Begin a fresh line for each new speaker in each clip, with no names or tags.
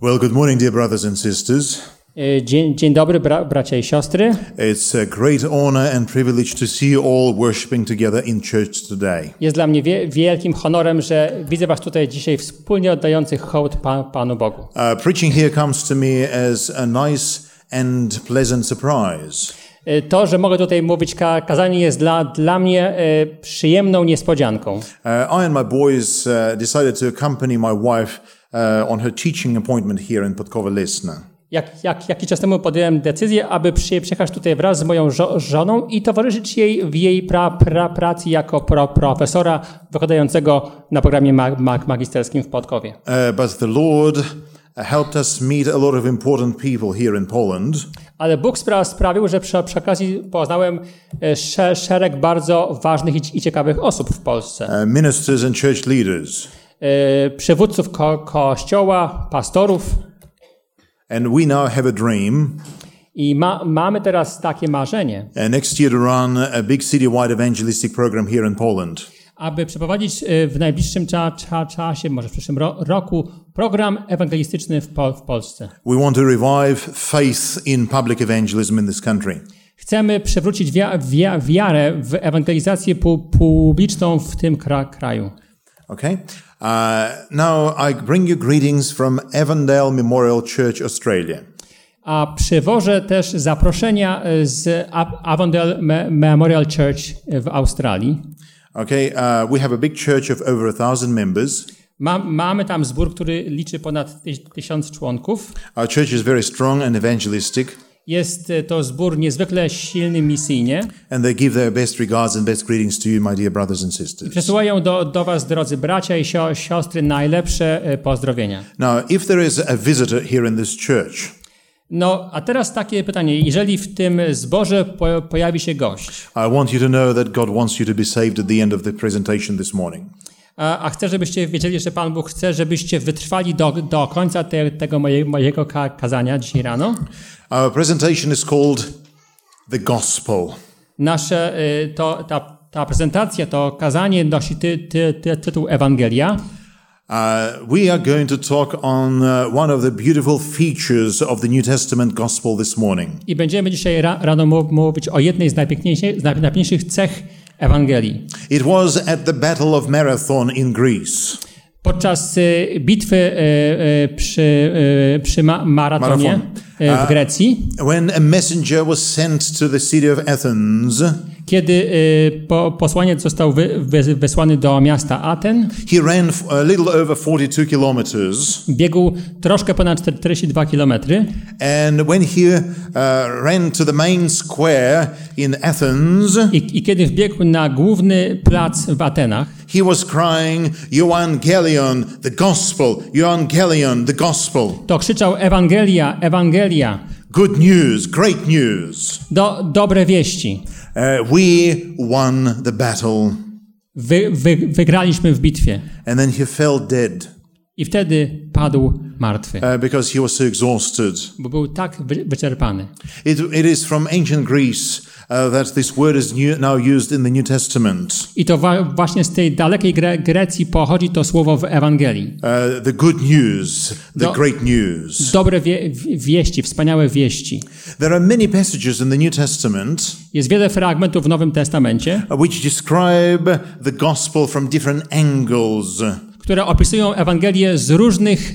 Well, good morning, dear brothers and sisters.
E, Dzień, dzień dobry, bra, bracia i siostry.
It's a great honor and privilege to see you all worshiping together in church today.
Jest dla mnie wie, wielkim honorem, że widzę Was tutaj dzisiaj wspólnie oddających hołd pa, Panu Bogu.
Uh, preaching here comes to me as a nice and pleasant surprise.
E, To, że mogę tutaj mówić, ka, kazanie jest dla, dla mnie e, przyjemną niespodzianką.
Uh, I and my boys uh, decided to accompany my wife on her teaching appointment here in Podkova Lesna.
Jak, jak, jakiś czas temu podjąłem decyzję, aby przy, przyjechać tutaj wraz z moją żo, żoną i towarzyszyć jej w jej pra, pra, pracy jako pro, profesora wykładającego na programie ma, ma, magisterskim w Podkowie.
Uh, but the Lord helped us meet a lot of important people here in Poland.
Ale Bóg spra- sprawił, że przy, przy okazji poznałem e, sze- szereg bardzo ważnych i, i ciekawych osób w Polsce.
uh, ministers and church leaders.
E, Przywódców ko- kościoła, pastorów.
And we now have a dream
I ma, mamy teraz takie marzenie,
uh, next year to run a big citywide evangelistic program here in Poland.
aby przeprowadzić e, w najbliższym cza, cza, czasie, może w przyszłym ro, roku, program ewangelistyczny w, po, w Polsce.
We want to revive faith in public evangelism in this country.
Chcemy przywrócić wia, wia, wiarę w ewangelizację pu, publiczną w tym kra, kraju.
Okay? Uh, now I bring you greetings from Avondale Memorial Church, Australia.
A przywożę też zaproszenia e, z Avondale Me- Memorial Church w Australii.
Okay? Uh, we have a big church of over a thousand members.
Ma, mamy tam zbór, który liczy ponad tysiąc członków.
Our church is very strong and evangelistic,
Jest e, to zbór niezwykle silny misyjnie.
and they give their best regards and best greetings to you, my dear brothers and sisters.
Przesyłają do, do Was, drodzy bracia i sio, siostry, najlepsze e, pozdrowienia.
Now, if there is a visitor here in this church,
No, a teraz takie pytanie. Jeżeli w tym zborze po, pojawi się gość,
I want you to know that God wants you to be saved at the end of the presentation this morning.
A, chcę, żebyście wiedzieli, że Pan Bóg chce, żebyście wytrwali do, do końca te, tego moje, mojego ka, kazania dzisiaj rano.
Our presentation is called The Gospel.
Nasze, y, to, ta, ta prezentacja, to kazanie nosi ty, ty, ty, tytuł Ewangelia.
Uh, we are going to talk on uh, one of the beautiful features of the New Testament gospel this morning.
I będziemy dzisiaj ra, rano mówić o jednej z najpiękniejszych, z najpiękniejszych cech Ewangelii.
It was at the Battle of Marathon in Greece.
Podczas y, bitwy y, przy, y, przy ma, maratonie
Marathon.
w Grecji,
When a messenger was sent to the city of Athens,
kiedy y, po, posłaniec został wy, wy, wysłany do miasta Aten,
he ran a little over 42 kilometers.
biegł troszkę ponad 42 kilometry
And when he uh, ran to the main square in Athens,
i, i kiedy wbiegł na główny plac w Atenach,
he was crying, Evangelion, the gospel, Evangelion, the gospel.
to krzyczał Ewangelia, Ewangelia,
Good news, great news.
do, dobre wieści.
Uh, we won the battle.
Wy, wy, wygraliśmy w bitwie.
And then he fell dead
I wtedy padł martwy,
uh, because he was so exhausted.
bo był tak wy, wyczerpany.
It, it is from ancient Greece uh, that this word is new, now used in the New Testament.
I to właśnie z tej dalekiej Gre- Grecji pochodzi to słowo w Ewangelii.
Uh, the good news, the
Do-
great news.
Dobre wie, wieści, wspaniałe wieści.
There are many passages in the New Testament
Jest wiele fragmentów w Nowym Testamencie,
uh, which describe the gospel from different angles.
Które opisują Ewangelię z różnych,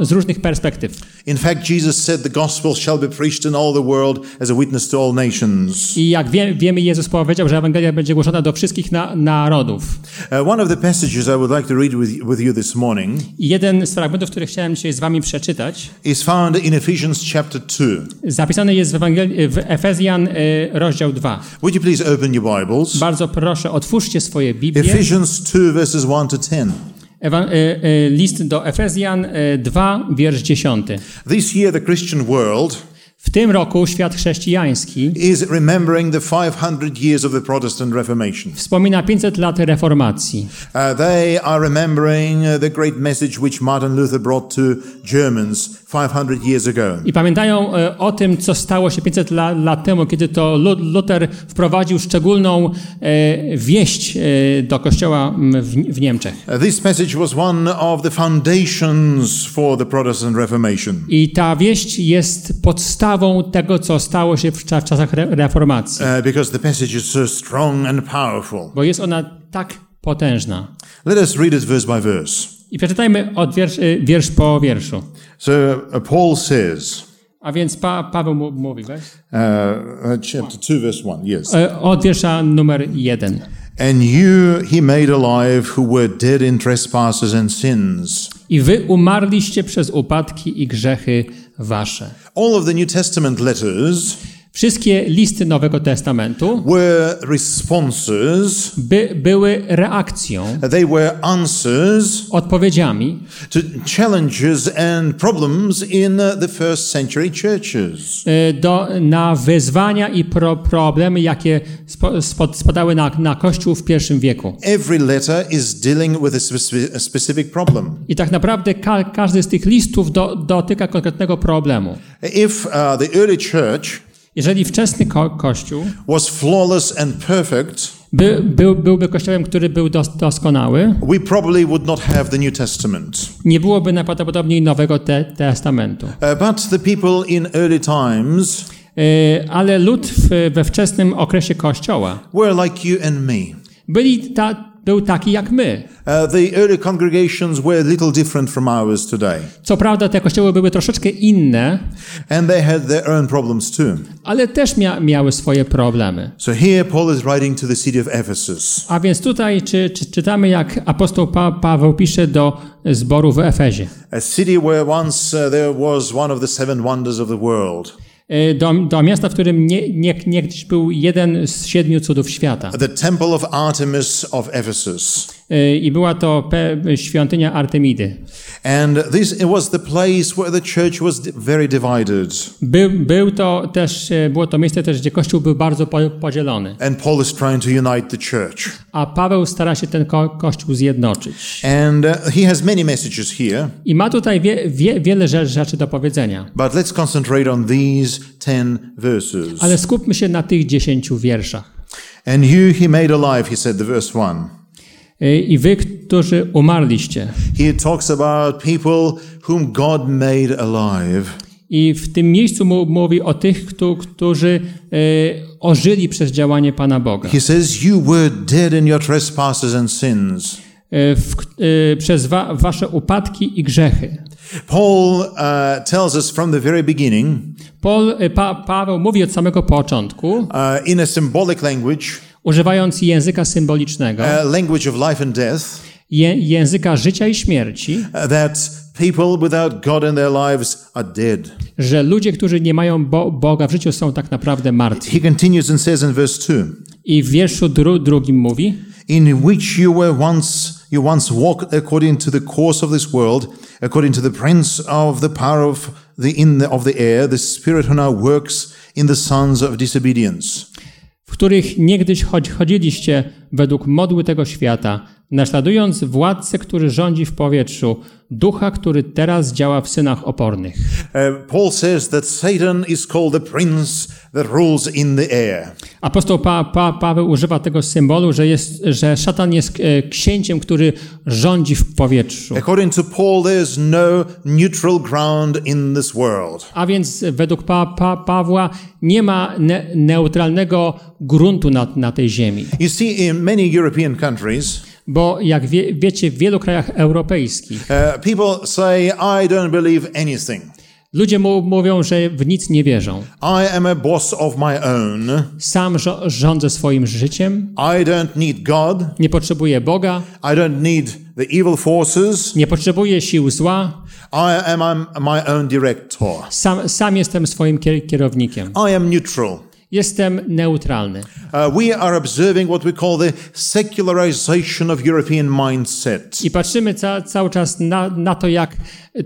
e, z różnych perspektyw.
In fact, Jesus said the gospel shall be preached in all the world as a witness to all nations.
I jak wie, wiemy, Jezus powiedział, że Ewangelia będzie głoszona do wszystkich na, narodów.
Uh, one of the passages I would like to read with, with you this morning
I jeden z fragmentów, który chciałem dzisiaj z wami przeczytać,
is found in Ephesians chapter 2.
zapisany jest w, Ewangel- w Efezjan e, rozdział 2.
Would you please open your Bibles?
Bardzo proszę, otwórzcie swoje Biblię.
Ephesians 2, verses 1 to 10.
Ewa- e, e, list do Efezjan e, 2, wiersz 10.
This year, the Christian world
W tym roku świat chrześcijański
is remembering the 500 years of the Protestant Reformation.
wspomina 500 lat reformacji.
Uh, they are remembering the great message which Martin Luther brought to Germans 500 years ago.
I pamiętają e, o tym, co stało się 500 la, lat temu, kiedy to Lu- Luther wprowadził szczególną e, wieść e, do kościoła w, w Niemczech.
Uh, this message was one of the foundations for the Protestant Reformation.
I ta wieść jest podstawą tego, co stało się w, w czasach re, reformacji,
Uh, because the message is so strong and powerful.
bo jest ona tak potężna.
Let us read it verse by verse.
I przeczytajmy od wiersz, wiersz po wierszu.
So uh, Paul says,
A więc pa, Paweł mówi, weź.
uh, uh, chapter 2, verse 1, yes.
E, Od wiersza numer jeden.
And you he made alive who were dead in trespasses and sins.
I wy umarliście przez upadki i grzechy wasze.
All of the New Testament letters
Wszystkie listy Nowego Testamentu by, były reakcją,
they were answers
odpowiedziami
to challenges and problems in the first century churches.
e, do, na wyzwania i pro, problemy, jakie spo, spadały na, na Kościół w pierwszym wieku.
Every letter is dealing with a, speci- a specific problem.
I tak naprawdę ka, każdy z tych listów do, dotyka konkretnego problemu.
If uh, the early church
Jeżeli wczesny ko, Kościół
was flawless and perfect,
by, był, byłby kościołem, który był dos, doskonały,
we probably would not have the New Testament.
nie byłoby najprawdopodobniej Nowego te, Testamentu.
Uh, but the people in early times
E, Ale lud w, we wczesnym okresie Kościoła
were like you and me.
byli ta, był taki jak my.
Uh, the early congregations were a little different from ours today,
Co prawda te kościoły były troszeczkę inne,
and they had their own problems too.
ale też mia, miały swoje problemy.
So here Paul is writing to the city of Ephesus.
A więc tutaj czy, czy, czytamy, jak apostoł pa, Paweł pisze do zboru w Efezie.
A city where once uh, there was one of the seven wonders of the world.
E, Do, do miasta, w którym nie, nie, niegdyś był jeden z siedmiu cudów świata.
The temple of Artemis of Ephesus.
E, I była to świątynia Artemidy.
And this it was the place where the church was very divided.
By, był to też, e, było to miejsce też, gdzie Kościół był bardzo po, podzielony.
And Paul is trying to unite the church.
A Paweł stara się ten ko, Kościół zjednoczyć.
And uh, he has many messages here,
I ma tutaj wie, wie, wiele rze- rzeczy do powiedzenia.
but let's concentrate on these 10 verses.
Ale skupmy się na tych dziesięciu wierszach.
And you he made alive, he said, the verse 1.
Y, I wy, którzy umarliście.
It talks about people whom God made alive.
I w tym miejscu mówi o tych, któ- którzy y, ożyli przez działanie Pana Boga.
He says, You were dead in your trespasses and sins.
Y, w, przez wa, wasze upadki i grzechy.
Paul uh, tells us from the very beginning,
Paul, pa, Paweł mówi od samego początku,
uh, in a symbolic language,
używając języka symbolicznego,
uh, language of life and death,
je, języka życia i śmierci,
uh, that people without God in their lives are dead.
że ludzie, którzy nie mają Bo, Boga w życiu są tak naprawdę martwi.
He continues and says in verse 2
I w wierszu dru, drugim mówi,
In which you were once, you once walked according to the course of this world, according to the prince of the power of the, in the, of the air, the spirit who now works in the sons of disobedience.
W których niegdyś chodziliście według modły tego świata, naśladując władcę, który rządzi w powietrzu, ducha, który teraz działa w synach opornych.
Uh, Paul says that Satan is called the prince that rules in the air.
Apostoł pa, pa, Paweł używa tego symbolu, że, jest, że szatan jest e, księciem, który rządzi w powietrzu.
According to Paul, there's no neutral ground in this world.
A więc według pa, pa, Pawła nie ma ne, neutralnego gruntu na, na tej ziemi.
You see, in many European countries,
Bo jak wie, wiecie, w wielu krajach europejskich
uh, people say, I don't believe anything.
ludzie mu, mówią, że w nic nie wierzą.
I am a boss of my own.
Sam żo- rządzę swoim życiem,
I don't need God.
nie potrzebuję Boga,
I don't need the evil forces.
nie potrzebuję sił zła,
I am my own director.
sam, sam jestem swoim kier- kierownikiem.
I am neutral.
Jestem neutralny.
Uh, we are observing what we call the secularization of European mindset.
I patrzymy ca, cały czas na, na to, jak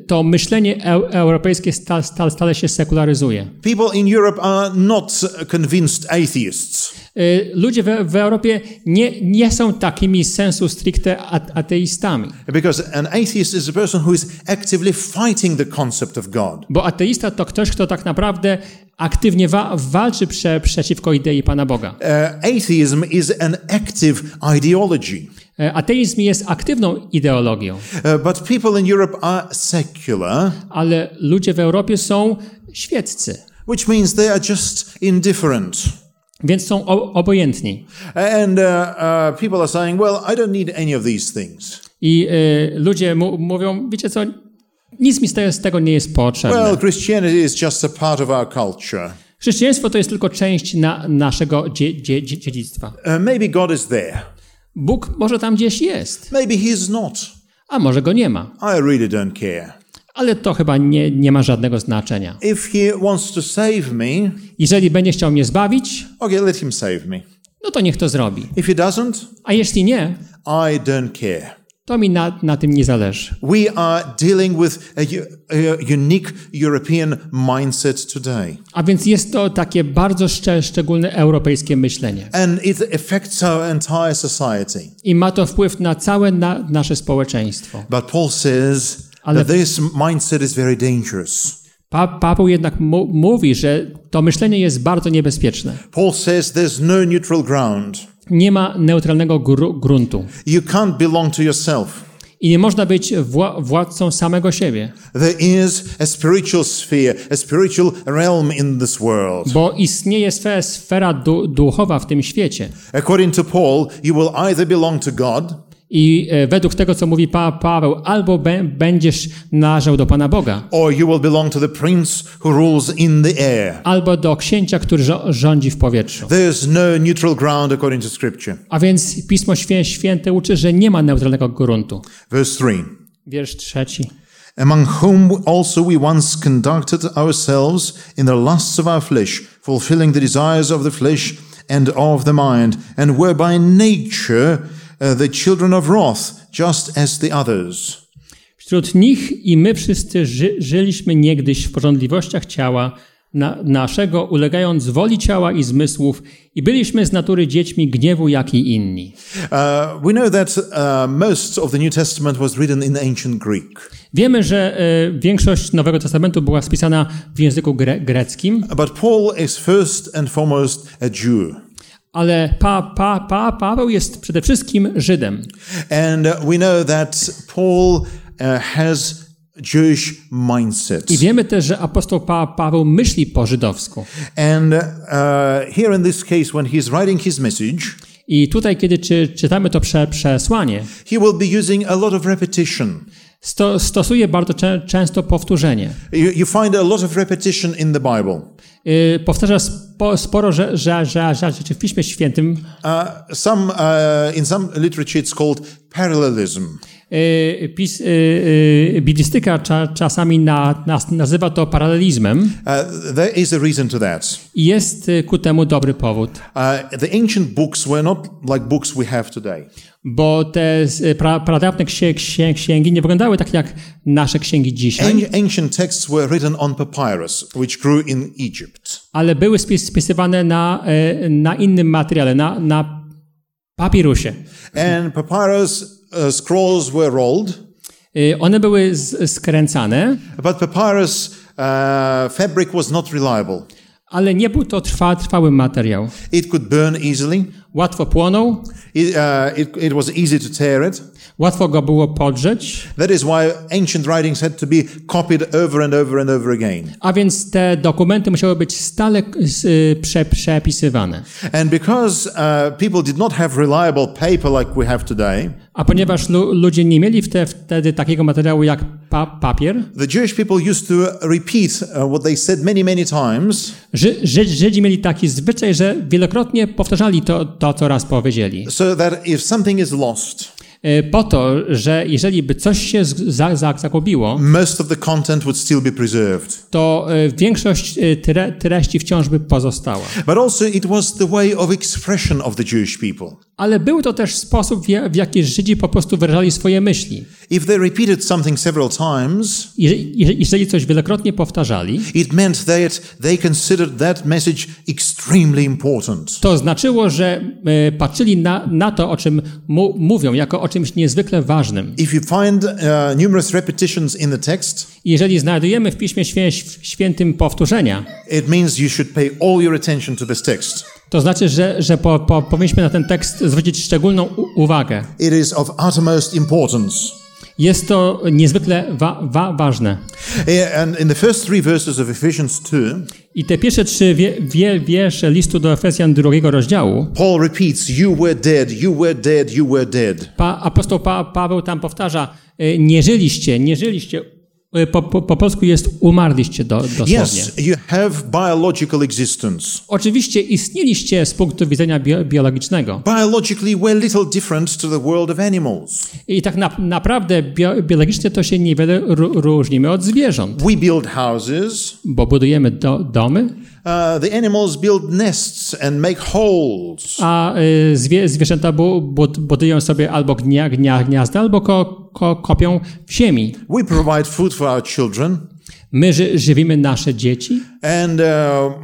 to myślenie eu, europejskie sta, sta, stale się sekularyzuje.
People in Europe are not convinced atheists.
Y, Ludzie w, w Europie nie, nie są takimi sensu stricte ateistami.
Because an atheist is a person who is actively fighting the concept of God.
Bo ateista to ktoś, kto tak naprawdę aktywnie wa- walczy prze, przeciwko idei Pana Boga.
Uh, atheism is an active ideology.
E, Ateizm jest aktywną ideologią,
Uh, but people in Europe are secular,
ale ludzie w Europie są świeccy,
which means they are just indifferent.
więc są obojętni.
And uh, uh, people are saying, well, I don't need any of these things.
I e, ludzie mu- mówią, wiecie co, nic mi z tego, z tego nie jest potrzebne.
Well, Christianity is just a part of our culture.
Chrześcijaństwo to jest tylko część na, naszego dzie, dzie, dzie, dziedzictwa.
Uh, maybe God is there.
Bóg może tam gdzieś jest,
Maybe He is not.
a może go nie ma.
I really don't care.
Ale to chyba nie, nie ma żadnego znaczenia.
If He wants to save me,
Jeżeli będzie chciał mnie zbawić,
okay, let Him save me.
no to niech to zrobi.
If He doesn't,
A jeśli nie,
I don't care.
To mi na, na tym nie zależy.
We are dealing with a, a unique European mindset today.
A więc jest to takie bardzo szcz- szczególne europejskie myślenie.
And it affects our entire society.
I ma to wpływ na całe na, nasze społeczeństwo.
But Paul says
Ale-
that this mindset is very dangerous.
Pa, Paweł jednak mówi, że to myślenie jest bardzo niebezpieczne.
Paul says there's no neutral ground.
Nie ma neutralnego gru, gruntu.
You can't belong to yourself.
I nie można być wła- władcą samego siebie,
There is a spiritual sphere, a spiritual realm in this world.
bo istnieje sfera, sfera du, duchowa w tym świecie.
According to Paul, you will either belong to God
I e, według tego, co mówi pa, Paweł, albo bę- będziesz należał do Pana Boga, albo do księcia, który rządzi w powietrzu.
No neutral ground according to scripture.
A więc Pismo Świę, Święte uczy, że nie ma neutralnego gruntu.
Verse 3.
Wiersz trzeci.
Among whom also we once conducted ourselves in the lusts of our flesh, fulfilling the desires of the flesh and of the mind, and were by nature the children of wrath, just as the others.
Wśród nich i my wszyscy ży, żyliśmy niegdyś w porządliwościach ciała na, naszego, ulegając woli ciała i zmysłów, i byliśmy z natury dziećmi gniewu, jak i inni.
Uh, we know that uh, most of the New Testament was written in ancient Greek,
Wiemy, że e, większość Nowego Testamentu była spisana w języku gre, greckim,
but Paul is first and foremost a Jew.
Ale pa, pa, pa, Paweł jest przede wszystkim Żydem.
And uh, we know that Paul uh, has Jewish mindset.
I wiemy też, że apostoł pa, Paweł myśli po żydowsku.
And uh, here in this case, when he's writing his message,
I tutaj, kiedy czy, czytamy to prze, przesłanie,
he will be using a lot of repetition.
Sto, stosuje bardzo czę, często powtórzenie.
You, you find a lot of repetition in the Bible.
Yy, powtarza spo, sporo że, że, że, rzeczy w Piśmie Świętym.
Uh, some, uh, in some literature, it's called parallelism.
Yy, pis, yy, yy, biblistyka cza, czasami na, nas, nazywa to paralelizmem
Uh, there is a reason to that.
jest yy, ku temu dobry powód.
Uh, the ancient books were not like books we have today.
Bo te yy, pra, pradawne księ, księ, księgi nie wyglądały tak jak nasze księgi dzisiaj,
An- ancient texts were written on papyrus, which grew in Egypt.
ale były spis, spisywane na, yy, na innym materiale, na, na papirusie.
And papyrus uh, scrolls were rolled,
one były skręcane,
but papyrus uh, fabric was not reliable.
Ale nie był to trwa, trwały materiał.
It could burn easily.
Łatwo płonął,
It, uh, it, it was easy to tear it.
Łatwo go było podrzeć,
That is why ancient writings had to be copied over and over and over again.
a więc te dokumenty musiały być stale y, prze, przepisywane.
And because uh, people did not have reliable paper like we have today,
A ponieważ lu, ludzie nie mieli wte, wtedy takiego materiału jak pa, papier,
the Jewish people used to repeat uh, what they said many, many times
Ży, Ży, Żydzi mieli taki zwyczaj, że wielokrotnie powtarzali to, to, co raz powiedzieli.
so that if something is lost,
po to, że jeżeli by coś się za, za, zagubiło,
most of the content would still be preserved.
to e, większość e, tre, treści wciąż by pozostała.
But also, it was the way of expression of the Jewish people.
Ale był to też sposób, w ja- w jaki Żydzi po prostu wyrażali swoje myśli.
If they repeated something several times,
Jeżeli, jeżeli- coś wielokrotnie powtarzali,
it meant that they considered that message extremely important.
to znaczyło, że e, patrzyli na, na to, o czym mu, mówią, jako o czymś niezwykle ważnym.
If you find uh, numerous repetitions in the text,
Jeżeli znajdujemy w Piśmie Świę, Świętym powtórzenia,
it means you should pay all your attention to this text.
To znaczy, że, że po, po, powinniśmy na ten tekst zwrócić szczególną uwagę.
It is of uttermost importance.
Jest to niezwykle wa, wa, ważne.
And in the first three verses of Ephesians 2,
I te pierwsze trzy wie, wie, wiersze listu do Efezjan drugiego rozdziału,
Paul repeats, You were dead, you were dead, you were dead.
pa, apostoł pa, Paweł tam powtarza, e, nie żyliście, nie żyliście. E, Po, po, po polsku jest umarliście do, dosłownie.
Yes, you have biological existence.
Oczywiście istnieliście z punktu widzenia bio, biologicznego.
Biologically, we're little different to the world of animals.
I tak na, naprawdę bio, biologicznie to się niewiele ró- różnimy od zwierząt,
We build houses,
bo budujemy do, domy,
the animals build nests and make holes.
a y, zwie, zwierzęta bu, bud, budują sobie albo gnia, gnia, gniazda, albo ko, ko, kopią w ziemi.
We provide food for our children,
My ży, żywimy nasze dzieci
and uh,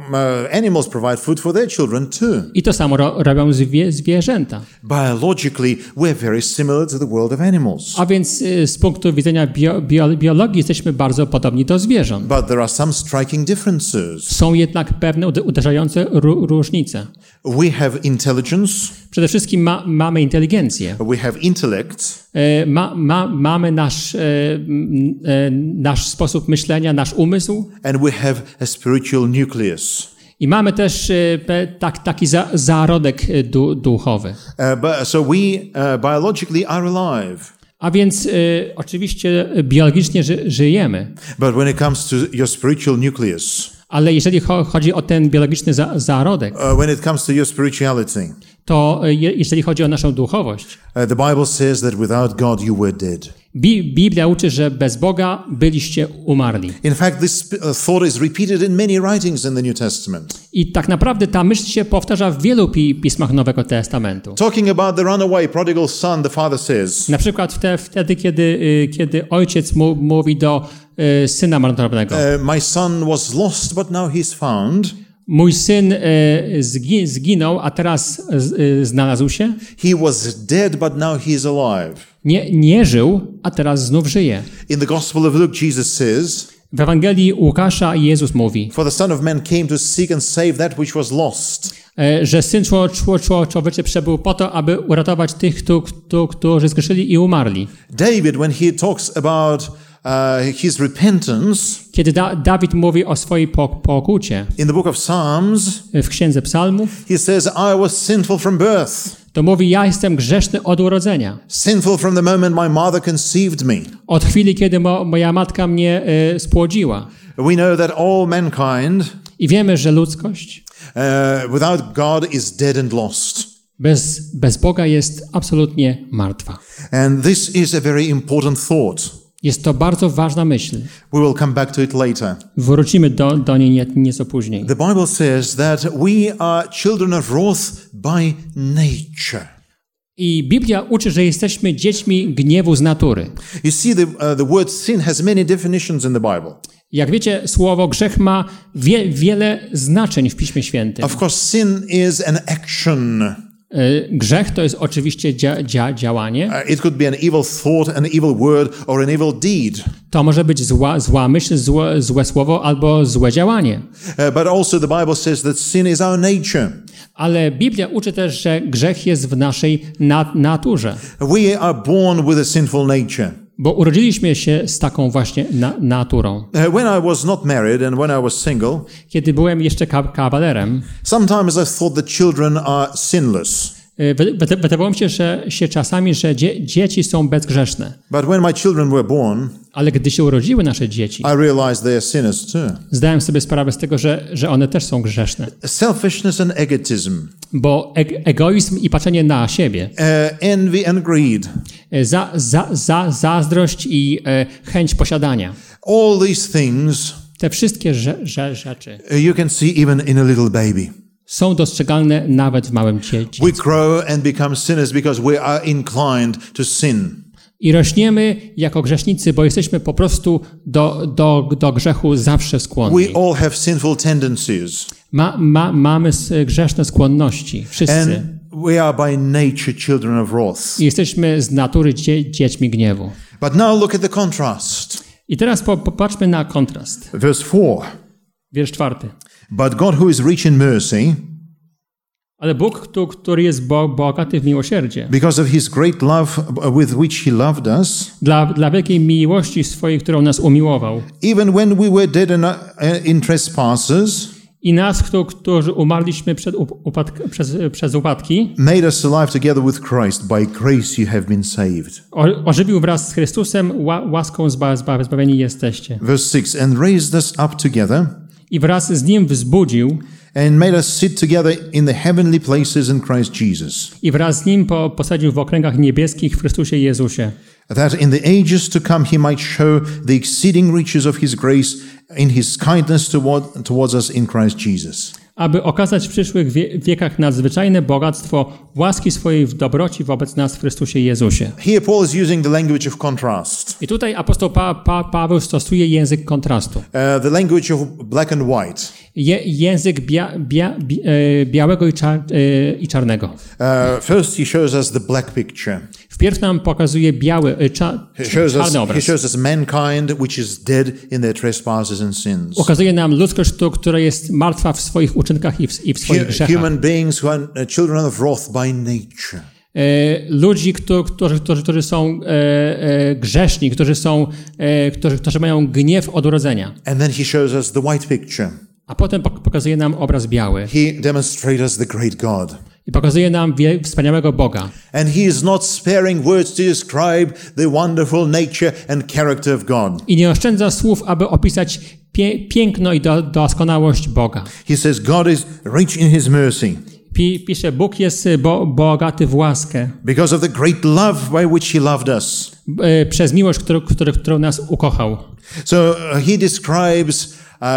uh, animals provide food for their children too.
i to samo ro, robią zwie, zwierzęta.
Biologically, we're very similar to the world of animals.
A więc y, z punktu widzenia bio, bio, biologii jesteśmy bardzo podobni do zwierząt.
But there are some striking differences.
Są jednak pewne ude- uderzające ró, różnice.
We have intelligence,
Przede wszystkim ma, mamy inteligencję.
we have intellect,
E, Ma, ma, mamy nasz, e, e, nasz sposób myślenia, nasz umysł
and we have a spiritual nucleus.
i mamy też e, tak, taki za, zarodek e, du, duchowy.
Uh, but, so we uh, biologically are alive.
A więc e, oczywiście biologicznie ży, żyjemy,
But when it comes to your spiritual nucleus,
ale jeżeli cho, chodzi o ten biologiczny za, zarodek,
uh, when it comes to your spirituality,
to je, jeżeli chodzi o naszą duchowość,
uh, the Bible says that without God you were dead.
Bi, Biblia uczy, że bez Boga byliście umarli.
In fact, this uh, thought is repeated in many writings in the New Testament.
I tak naprawdę ta myśl się powtarza w wielu pi, pismach Nowego Testamentu.
Talking about the runaway prodigal son, the father says,
Na przykład wte, wtedy, kiedy, y, kiedy ojciec mówi do y, syna marnotrawnego,
uh, My son was lost, but now he's found.
mój syn y, zgi, zginął, a teraz znalazł się.
He was dead, but now he is alive.
Nie, nie żył, a teraz znów żyje.
In the Gospel of Luke, Jesus says,
W Ewangelii Łukasza Jezus mówi,
For the Son of Man came to seek and save that which was lost.
y, że Syn czło, czło, czło, Człowieczy przebył po to, aby uratować tych, któ- któ- którzy zgrzeszyli i umarli.
David, when he talks about uh, his repentance
Kiedy da, Dawid mówi o swojej po, pokucie
in the book of Psalms,
w Księdze Psalmów,
he says, I was sinful from birth,
to mówi, ja jestem grzeszny od urodzenia.
sinful from the moment my mother conceived me.
Od chwili, kiedy mo, moja matka mnie y, spłodziła.
We know that all mankind
I wiemy, że ludzkość
uh, without God is dead and lost.
bez, bez Boga jest absolutnie martwa.
And this is a very important thought.
Jest to bardzo ważna myśl.
We will come back to it later.
Wrócimy do, do niej nie, nieco później.
The Bible says that we are children of wrath by nature.
I Biblia uczy, że jesteśmy dziećmi gniewu z natury.
You see, the, uh, the word sin has many definitions in the Bible.
Jak wiecie, słowo grzech ma wie, wiele znaczeń w Piśmie Świętym.
Of course, sin is an action.
Y, Grzech to jest oczywiście dzia, dzia, działanie.
Uh, it could be an evil thought, an evil word, or an evil deed.
To może być zła, zła myśl, złe, złe słowo albo złe działanie.
Uh, but also, the Bible says that sin is our nature.
Ale Biblia uczy też, że grzech jest w naszej nat naturze.
We are born with a sinful nature.
Bo urodziliśmy się z taką właśnie na naturą.
Uh, when I was not married and when I was single,
Kiedy byłem jeszcze ka kawalerem,
sometimes I thought that children are sinless.
Wy- Wydawało mi się, że się czasami, że dzie, dzieci są bezgrzeszne.
Born,
Ale gdy się urodziły nasze dzieci, zdałem sobie sprawę z tego, że, że one też są grzeszne.
Selfishness and egotism,
Bo eg- egoizm i patrzenie na siebie,
uh, envy and greed,
e, za, za, za, zazdrość i e, chęć posiadania.
all these things
Te wszystkie rze, rze, rzeczy
you can see even in a little baby.
Są dostrzegalne nawet w małym dzieci.
We grow and become sinners because we are inclined to sin.
I rośniemy jako grzesznicy, bo jesteśmy po prostu do, do, do grzechu zawsze skłonni.
We all have sinful tendencies,
Ma, ma, mamy grzeszne skłonności, wszyscy.
and we are by nature children of wrath.
I jesteśmy z natury dzie, dziećmi gniewu.
But now look at the contrast.
I teraz po, popatrzmy na kontrast.
Verse 4
Wiersz czwarty.
But God, who is rich in mercy,
Ale Bóg, któ- który jest bo, bogaty w miłosierdzie,
because of his great love with which he loved us,
dla, dla wielkiej miłości swojej, którą nas umiłował,
even when we were dead in, uh, in trespasses,
i nas, któ- którzy umarliśmy przed up- upadk- przez, przez upadki,
made us alive together with Christ. By grace you have been saved.
o, ożywił wraz z Chrystusem, ła, łaską zba, zba, zbawieni jesteście.
Verse 6 And raised us up together
I wraz z Nim wzbudził,
and made us sit together in the heavenly places in Christ Jesus,
i wraz z Nim po, posadził w okręgach niebieskich w Chrystusie Jezusie,
that in the ages to come he might show the exceeding riches of his grace in his kindness toward, towards us in Christ Jesus.
Aby okazać w przyszłych wie, wiekach nadzwyczajne bogactwo łaski swojej w dobroci wobec nas w Chrystusie Jezusie.
Here Paul is using the language of contrast,
I tutaj apostoł pa, pa, Paweł stosuje język kontrastu.
uh, the language of black and white.
Je, język bia, bia, bi, e, białego i, czar, e, i czarnego.
Uh, first, he shows us the black picture.
Wpierw nam pokazuje biały, e, cza,
He
czarny
he
obraz.
shows us mankind which is dead in their trespasses and sins.
Ukazuje nam ludzkość, któ- która jest martwa w swoich uczynkach i w, i w swoich grzechach.
Human beings who are uh, children of wrath by nature.
E, ludzi, którzy, którzy, którzy, są e, e, grzeszni, którzy, są, e, którzy, którzy mają gniew od urodzenia.
And then he shows us the white picture.
A potem pok- pokazuje nam obraz biały
He demonstrates us the great God.
I pokazuje nam wspaniałego Boga.
And he is not sparing words to describe the wonderful nature and character of God.
I nie oszczędza słów, aby opisać pie, piękno i do, doskonałość Boga.
He says God is rich in his mercy
Pi, pisze, Bóg jest y, bo, bogaty w łaskę
because of the great love by which he loved us.
e, przez miłość, którą, którą, którą nas ukochał.
So uh, he describes uh,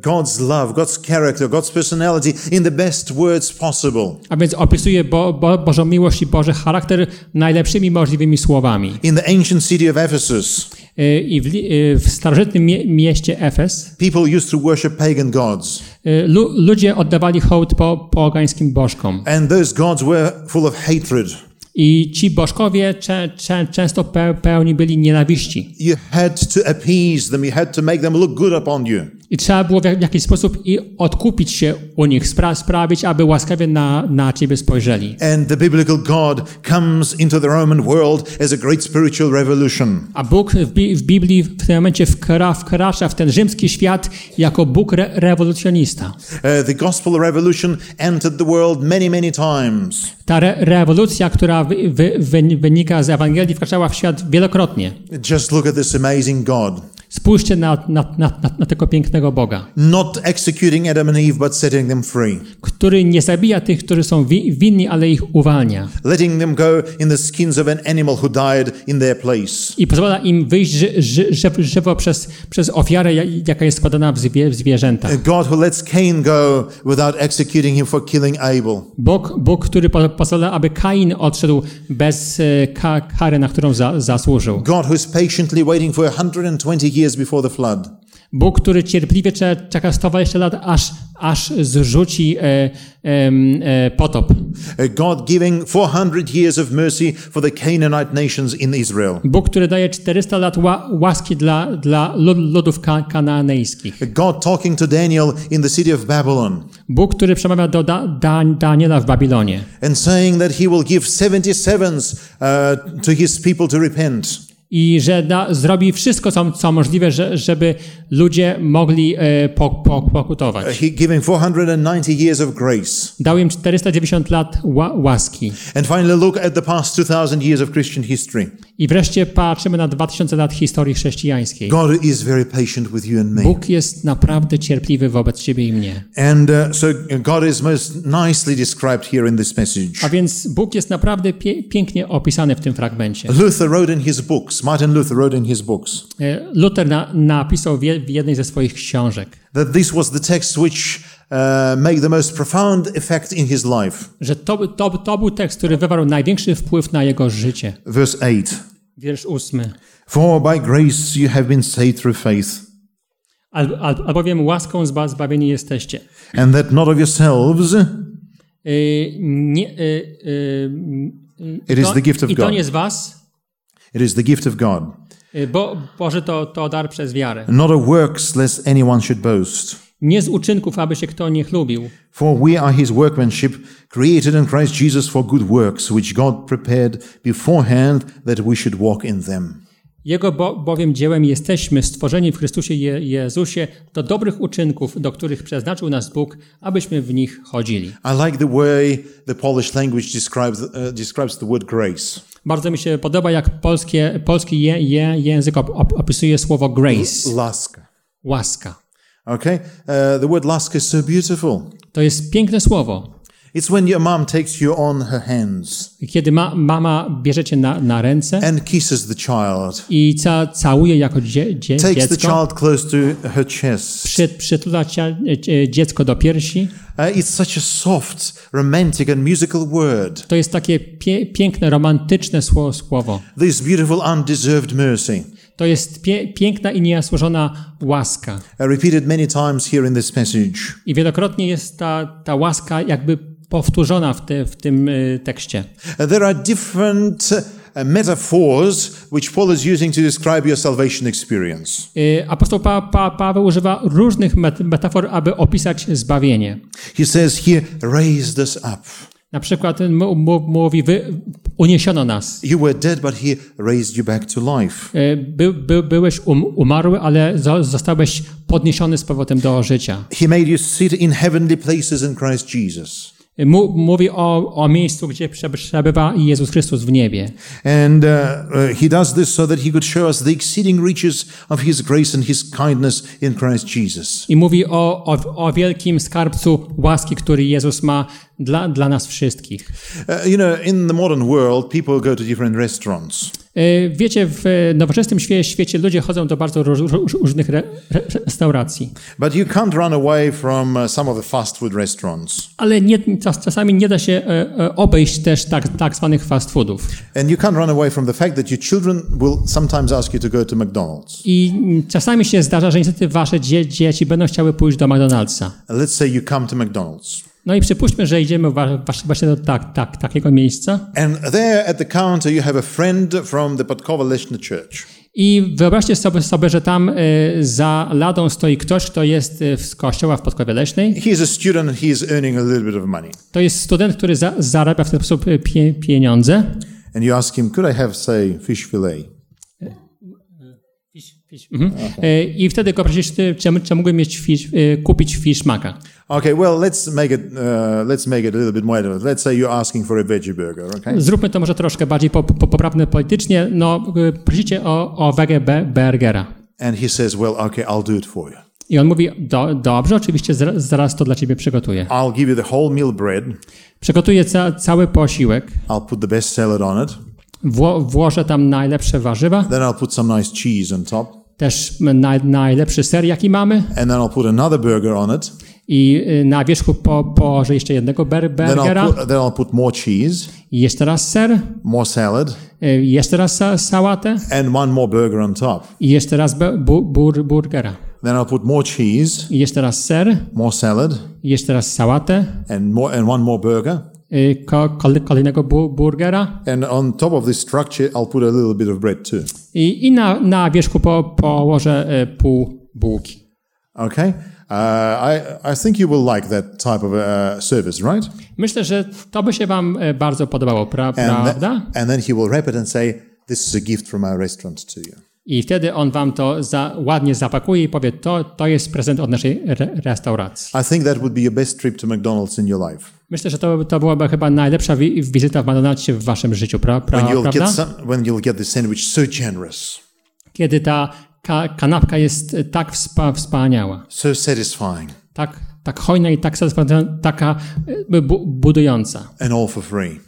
God's love, God's character, God's personality in the best words possible.
A więc opisuje bo, bo, Bożą miłość i Boży charakter najlepszymi możliwymi słowami.
In the ancient city of Ephesus,
E, I w, e, w starożytnym mie, mieście Efes
people used to worship pagan gods,
e, lu, ludzie oddawali hołd po pogańskim bożkom.
and those gods were full of hatred.
I ci bożkowie cze, cze, często pe, pełni byli nienawiści.
You had to appease them, you had to make them look good upon you.
I trzeba było w jak- w jakiś sposób i odkupić się u nich, spra- sprawić, aby łaskawie na, na ciebie spojrzeli.
And the biblical God comes into the Roman world as a great spiritual revolution.
A Bóg w, Bi- w Biblii w tym momencie wkra, wkracza w ten rzymski świat jako Bóg re, rewolucjonista.
Uh, the gospel revolution entered the world many, many times.
Ta re, rewolucja, która wy, wy, wynika z Ewangelii, wkraczała w świat wielokrotnie.
Just look at this amazing God.
Spójrzcie na, na, na, na, tego pięknego Boga,
Not executing Adam and Eve, but setting them free.
Który nie zabija tych, którzy są wi, winni, ale ich uwalnia.
Letting them go in the skins of an animal who died in their place.
I pozwala im wyjść ży, ży, ży, żywo przez, przez ofiarę, ja- jaka jest składana w, zwie, w zwierzętach.
A God who lets Cain go without executing him for killing Abel.
Bóg, Bóg który po- pozwala, aby Kain odszedł bez e, ka, kary, na którą za, zasłużył.
God who is patiently waiting for 120 years before the flood.
Bóg, który cierpliwie cze- czeka 120 lat, aż, aż zrzuci e, e, potop.
God giving 400 years of mercy for the Canaanite nations in Israel.
Bóg, który daje 400 lat ła, łaski dla, dla lud- ludów ka, kanaanejskich.
God talking to Daniel in the city of Babylon
Bóg, który przemawia do da, da, Daniela w Babilonie
and saying that he will give 70 sevens uh, to his people to repent.
I że da, zrobi wszystko, co, co możliwe, że, żeby ludzie mogli e, po, po, pokutować.
He giving 490 years of grace.
Dał im 490 lat ła, łaski.
And finally, look at the past 2,000 years of Christian history.
I wreszcie patrzymy na 2000 lat historii chrześcijańskiej.
God is very patient with you and me.
Bóg jest naprawdę cierpliwy wobec ciebie i mnie.
And uh, so God is most nicely described here in this message.
A więc Bóg jest naprawdę pie, pięknie opisany w tym fragmencie.
Luther wrote in his books, Martin Luther wrote in his books,
E, Luther na, napisał w je- w jednej ze swoich książek,
that this was the text which uh, made the most profound effect in his life.
że to, to, to był tekst, który wywarł największy wpływ na jego życie.
Verse 8
Wiersz ósmy.
For by grace you have been saved through faith,
Al, al, albowiem łaską zba, zbawieni jesteście.
and that not of yourselves,
Y, nie, y, y,
It is
to-
the gift of
I to
God.
nie z was,
it is the gift of God,
y, bo Boże to, to dar przez wiarę.
not of works, lest anyone should boast.
Nie z uczynków, aby się kto nie chlubił.
For we are his workmanship, created in Christ Jesus for good works, which God prepared beforehand that we should walk in them.
Jego bo, bowiem dziełem jesteśmy stworzeni w Chrystusie Je, Jezusie do dobrych uczynków, do których przeznaczył nas Bóg, abyśmy w nich chodzili.
I like the way the Polish language describes, uh, describes the word grace.
Bardzo mi się podoba, jak polskie, polski je, je, język op, op, opisuje słowo grace,
Laska.
łaska.
Okay? Uh, the word laska is so beautiful.
To jest piękne słowo.
It's when your mom takes you on her hands
Kiedy ma, mama bierze cię na, na ręce
and kisses the child,
i ca, całuje jako dzie, dzie,
takes the
dziecko,
child close to her chest.
przy, przytula cia, dziecko do piersi,
Uh, it's such a soft, romantic, and musical word.
to jest takie pie, piękne, romantyczne słowo.
This beautiful, undeserved mercy.
To jest pie, piękna i niezasłużona łaska.
Uh, repeated many times here in this message.
I wielokrotnie jest ta, ta łaska jakby powtórzona w, te, w tym y, tekście.
There are different uh, metaphors which Paul is using to describe your salvation experience.
Y, Apostoł pa, pa, Paweł używa różnych met, metafor, aby opisać zbawienie.
He says here, raised us up.
Na przykład mówi, wy, uniesiono nas.
You were dead, but he raised you back to life.
Y, By, by, byłeś um, umarły, ale zo- zostałeś podniesiony z powrotem do życia.
He made you sit in heavenly places in Christ Jesus.
Mówi o, o miejscu, gdzie prze- przebywa Jezus Chrystus w niebie.
And uh, uh, he does this so that he could show us the exceeding riches of his grace and his kindness in Christ Jesus.
I mówi o, o, o wielkim skarbcu łaski, który Jezus ma dla, dla nas wszystkich.
Uh, you know, in the modern world, people go to different restaurants.
Y, Wiecie, w nowoczesnym świe- świecie ludzie chodzą do bardzo róż, róż, różnych re, re, restauracji,
But you can't run away from uh, some of the fast food restaurants.
ale nie, czasami nie da się e, e, obejść też tak, tak zwanych fast foodów.
And you can't run away from the fact that your children will sometimes ask you to go to McDonald's.
I czasami się zdarza, że niestety wasze dzie, dzieci będą chciały pójść do McDonald'sa.
Let's say you come to McDonald's.
No i przypuśćmy, że idziemy właśnie do tak, tak, takiego miejsca
And there at the counter, you have a friend from the Leshna Church.
i wyobraźcie sobie, sobie że tam e, za ladą stoi ktoś, kto jest e, z kościoła w Podkowie Leśnej.
He's a student he is earning a little bit of money.
To jest student, który za, zarabia w ten sposób e, pie, pieniądze.
And you ask him, could I have, say, fish fillet?
Mhm. E, I wtedy go prosisz, ty, czy, czy mógłbym mieć fish, e, kupić fish maka.
Okay, well, let's make it, uh, let's make it a little bit more. Let's say you're asking for a veggie burger, okay?
Zróbmy to może troszkę bardziej po, po, poprawne politycznie. No, prosicie o, o wege be, burgera.
And he says, well, okay, I'll do it for you.
I on mówi, do, dobrze, oczywiście zaraz to dla ciebie przygotuję.
I'll give you the whole meal bread.
Przygotuję ca, cały posiłek,
I'll put the best salad on it.
Wło, włożę tam najlepsze warzywa,
Then I'll put some nice cheese on top.
też naj, najlepszy ser, jaki mamy.
And then I'll put another burger on it.
i y, na wierzchu po, położę jeszcze jednego ber,
Then I'll
burgera.
put, then I'll put more cheese,
i jeszcze raz ser,
more salad,
y, jeszcze raz sa, sałatę.
And one more burger on top.
i jeszcze raz bu, bur, burgera.
Then I'll put more cheese,
I jeszcze raz ser,
more salad,
i jeszcze raz sałatę,
and more and one more burger.
Ko, kol- kolejnego bu, burgera
And on top of this structure, I'll put a little bit of bread too.
i, i na, na wierzchu po, położę pół bułki.
Okay. Uh, I I think you will like that type of uh, service, right?
Myślę, że to by się wam e, bardzo podobało, pra,
And,
prawda?
and then he will wrap it and say, This is a gift from our restaurant to you.
I wtedy on wam to za, ładnie zapakuje i powie, to, to jest prezent od naszej re, restauracji.
I think that would be your best trip to McDonald's in your life.
Myślę, że to, to byłaby chyba najlepsza wi wizyta w McDonald'sie w waszym życiu, pra, pra,
When you'll,
prawda?
get some, when you'll get the sandwich so generous,
Kiedy ta ka kanapka jest tak wspa wspaniała,
so satisfying,
tak, tak hojna i tak taka e, bu budująca.
and all for free.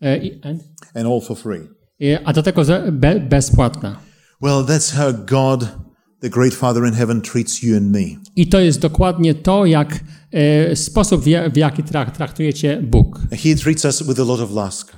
E, i- and-
And all for free.
e, A do tego be, bezpłatna.
Well, that's how God, the great Father in heaven, treats you and me.
I to jest dokładnie to, jak e, sposób, w, ja- w jaki trak, traktujecie Bóg.
He treats us with a lot of lask.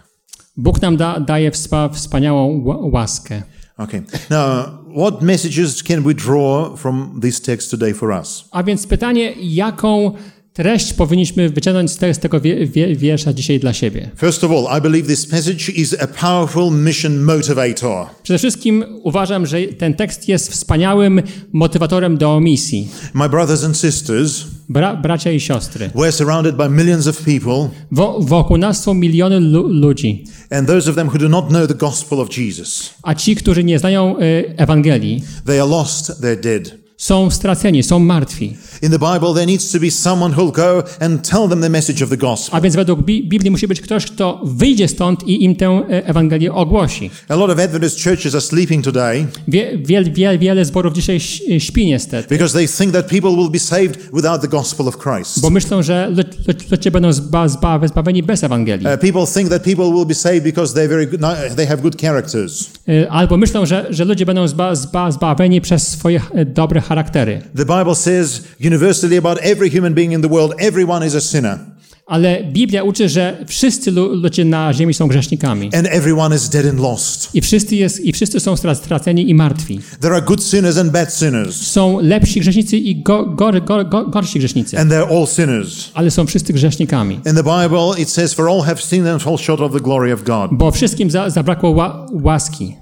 Bóg nam da, daje wspa, wspaniałą ła- łaskę.
Okay. Now, what messages can we draw from this text today for us?
A więc pytanie, jaką treść powinniśmy wyciągnąć z, te, z tego wie, wie, wiersza dzisiaj dla siebie?
First of all, I believe this passage is a powerful mission motivator.
Przede wszystkim uważam, że ten tekst jest wspaniałym motywatorem do misji.
My brothers and sisters,
Bra, bracia i siostry.
we're surrounded by millions of people,
Wo, wokół nas są miliony lu, ludzi,
and those of them who do not know the gospel of Jesus,
a ci, którzy nie znają y, Ewangelii,
they are lost, they're dead.
Są straceni, są martwi.
In the Bible, there needs to be someone who'll go and tell them the message of the gospel.
A więc według Bi- Biblii musi być ktoś, kto wyjdzie stąd i im tę e, Ewangelię ogłosi.
A lot of Adventist churches are sleeping today
Wie, wiel, wiel, wiele zborów dzisiaj ś- śpi niestety,
because they think that people will be saved without the gospel of Christ.
bo myślą, że lu- lu- ludzie będą zba, zba, zbawieni bez Ewangelii.
Uh, people think that people will be saved because they're very good, no, they have good characters.
E, Albo myślą, że, że ludzie będą zba, zba, zbawieni przez swoje e, dobre charaktery.
The Bible says universally about every human being in the world, everyone is a sinner
Ale Biblia uczy, że wszyscy lu- ludzie na ziemi są grzesznikami.
and everyone is dead and lost.
I wszyscy, jest, I wszyscy są stra- straceni i martwi.
There are good sinners and bad sinners,
Są lepsi grzesznicy i go, gor, gor, gor, gorsi grzesznicy.
and they're all sinners.
Ale są wszyscy grzesznikami.
In the Bible, it says, For all have sinned and fall short of the glory of God.
Bo wszystkim za, zabrakło ła, łaski.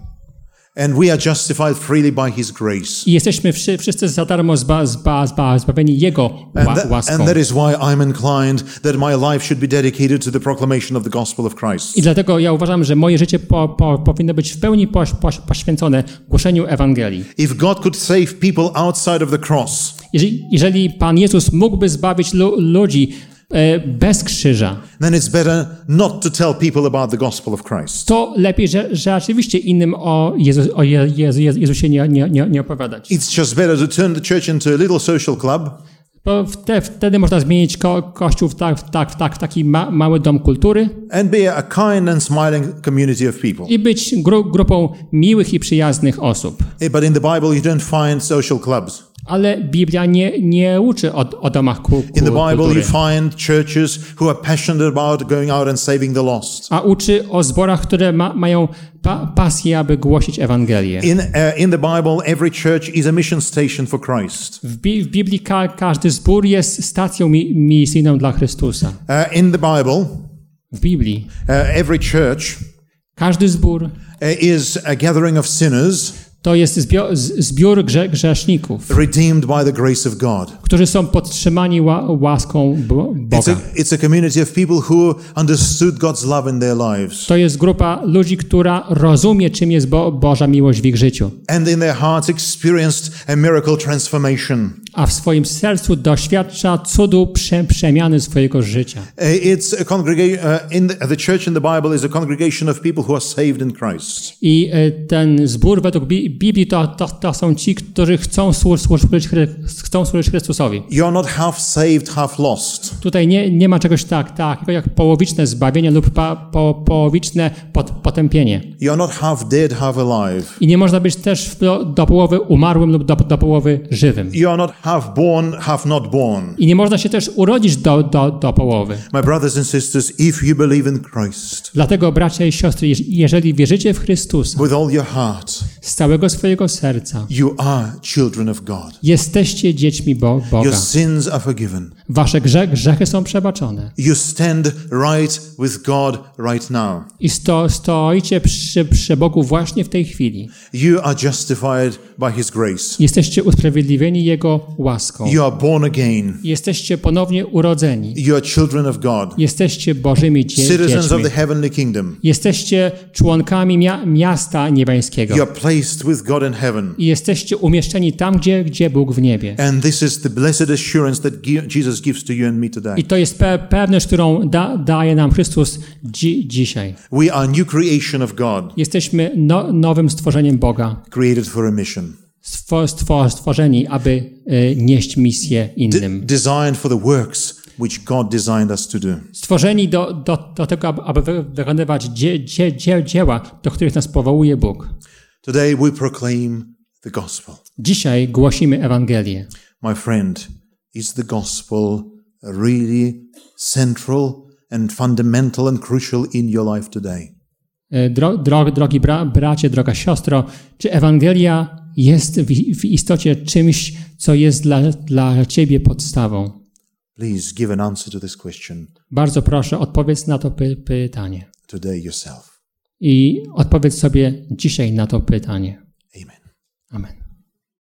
And we are justified freely by His grace.
I jesteśmy wszy, wszyscy za darmo zba, zba, zba, zbawieni Jego
And
ła,
that,
łaską.
and that is why I'm inclined that my life should be dedicated to the proclamation of the gospel of Christ.
I dlatego ja uważam, że moje życie po, po, powinno być w pełni poś, poś, poświęcone głoszeniu Ewangelii.
If God could save people outside of the cross,
Jeżeli, jeżeli Pan Jezus mógłby zbawić lu, ludzi bez krzyża,
then it's better not to tell people about the gospel of Christ.
to lepiej, że, że rzeczywiście innym o, Jezu, o Je, Jezu, Jezu, Jezusie nie, nie, nie, opowiadać.
It's just better to turn the church into a little social club
Bo wte, wtedy można zmienić ko, Kościół w, tak, w, tak, w, tak, w taki ma, mały dom kultury
and be a kind and smiling community of people.
i być gru, grupą miłych i przyjaznych osób.
Eh, But in the Bible, you don't find social clubs.
Ale Biblia nie, nie uczy o, o domach ku, ku,
In the Bible, you find churches who are passionate about going out and saving the lost.
a uczy o zborach, które ma, mają pa, pasję, aby głosić Ewangelię.
In, uh, in the Bible, every church is a mission station for Christ.
W, Bi- w Biblii ka, każdy zbór jest stacją mi, misyjną dla Chrystusa.
Uh, in the Bible,
W Biblii
uh, every church
każdy zbór
uh, is a gathering of sinners
to jest zbior, z- zbiór grze, grzeszników,
redeemed by the grace of God.
którzy są podtrzymani ła, łaską Bo-
It's a,
Boga.
it's a community of people who understood God's love in their lives.
To jest grupa ludzi, która rozumie, czym jest Bo, Boża miłość w ich życiu,
and in their hearts experienced a miracle transformation.
a w swoim sercu doświadcza cudu prze, przemiany swojego życia.
Uh, It's a congregation uh, in the, the church in the Bible is a congregation of people who are saved in Christ.
I e, ten zbór według Bi- Biblii to, to, to są ci, którzy chcą słu- służyć, chcą służyć Chrystusowi.
You're not half saved, half lost.
Tutaj nie, nie ma czegoś tak, takiego jak połowiczne zbawienie lub pa, po, połowiczne pot, potępienie.
You're not half dead, half alive.
I nie można być też do, do połowy umarłym lub do, do połowy żywym.
You're not half born, half not born.
I nie można się też urodzić do, do, do połowy.
My brothers and sisters, if you believe in Christ
Dlatego, bracia i siostry, jeż- jeżeli wierzycie w Chrystusa
with all your heart,
z całego swojego serca,
you are children of God.
jesteście dziećmi Bo
Your
Boga.
sins are forgiven.
Wasze grze, grzechy są przebaczone.
You stand right with God right now.
I sto, stoicie przy, przy Bogu właśnie w tej chwili.
You are justified by His grace.
Jesteście usprawiedliwieni Jego łaską.
You are born again.
Jesteście ponownie urodzeni.
You are children of God,
Jesteście Bożymi dzie-
citizens of
dziećmi.
the heavenly kingdom.
Jesteście członkami mia- miasta niebiańskiego.
You are placed with God in heaven.
I jesteście umieszczeni tam, gdzie, gdzie Bóg w niebie.
And this is the blessed assurance that Jesus gives to you and me today.
I to jest pe- pewność, którą da, daje nam Chrystus dzi- dzisiaj.
We are new creation of God,
Jesteśmy no, nowym stworzeniem Boga.
created for a mission,
Stwo, stwo, stworzeni, aby y, nieść misję innym.
designed for the works which God designed us to do.
Stworzeni do, do, do tego, aby- aby wy- wykonywać dzie, dzie, dzie, dzieła, do których nas powołuje Bóg.
Today we proclaim the gospel.
Dzisiaj głosimy Ewangelię.
My friend, is the gospel really central and fundamental and crucial in your life today?
E, Dro, dro, drogi bra, bracie, droga siostro, czy Ewangelia jest w, w istocie czymś, co jest dla, dla ciebie podstawą?
Please give an answer to this question
Bardzo proszę, odpowiedz na to py, pytanie.
today yourself.
I odpowiedz sobie dzisiaj na to pytanie.
Amen.
Amen.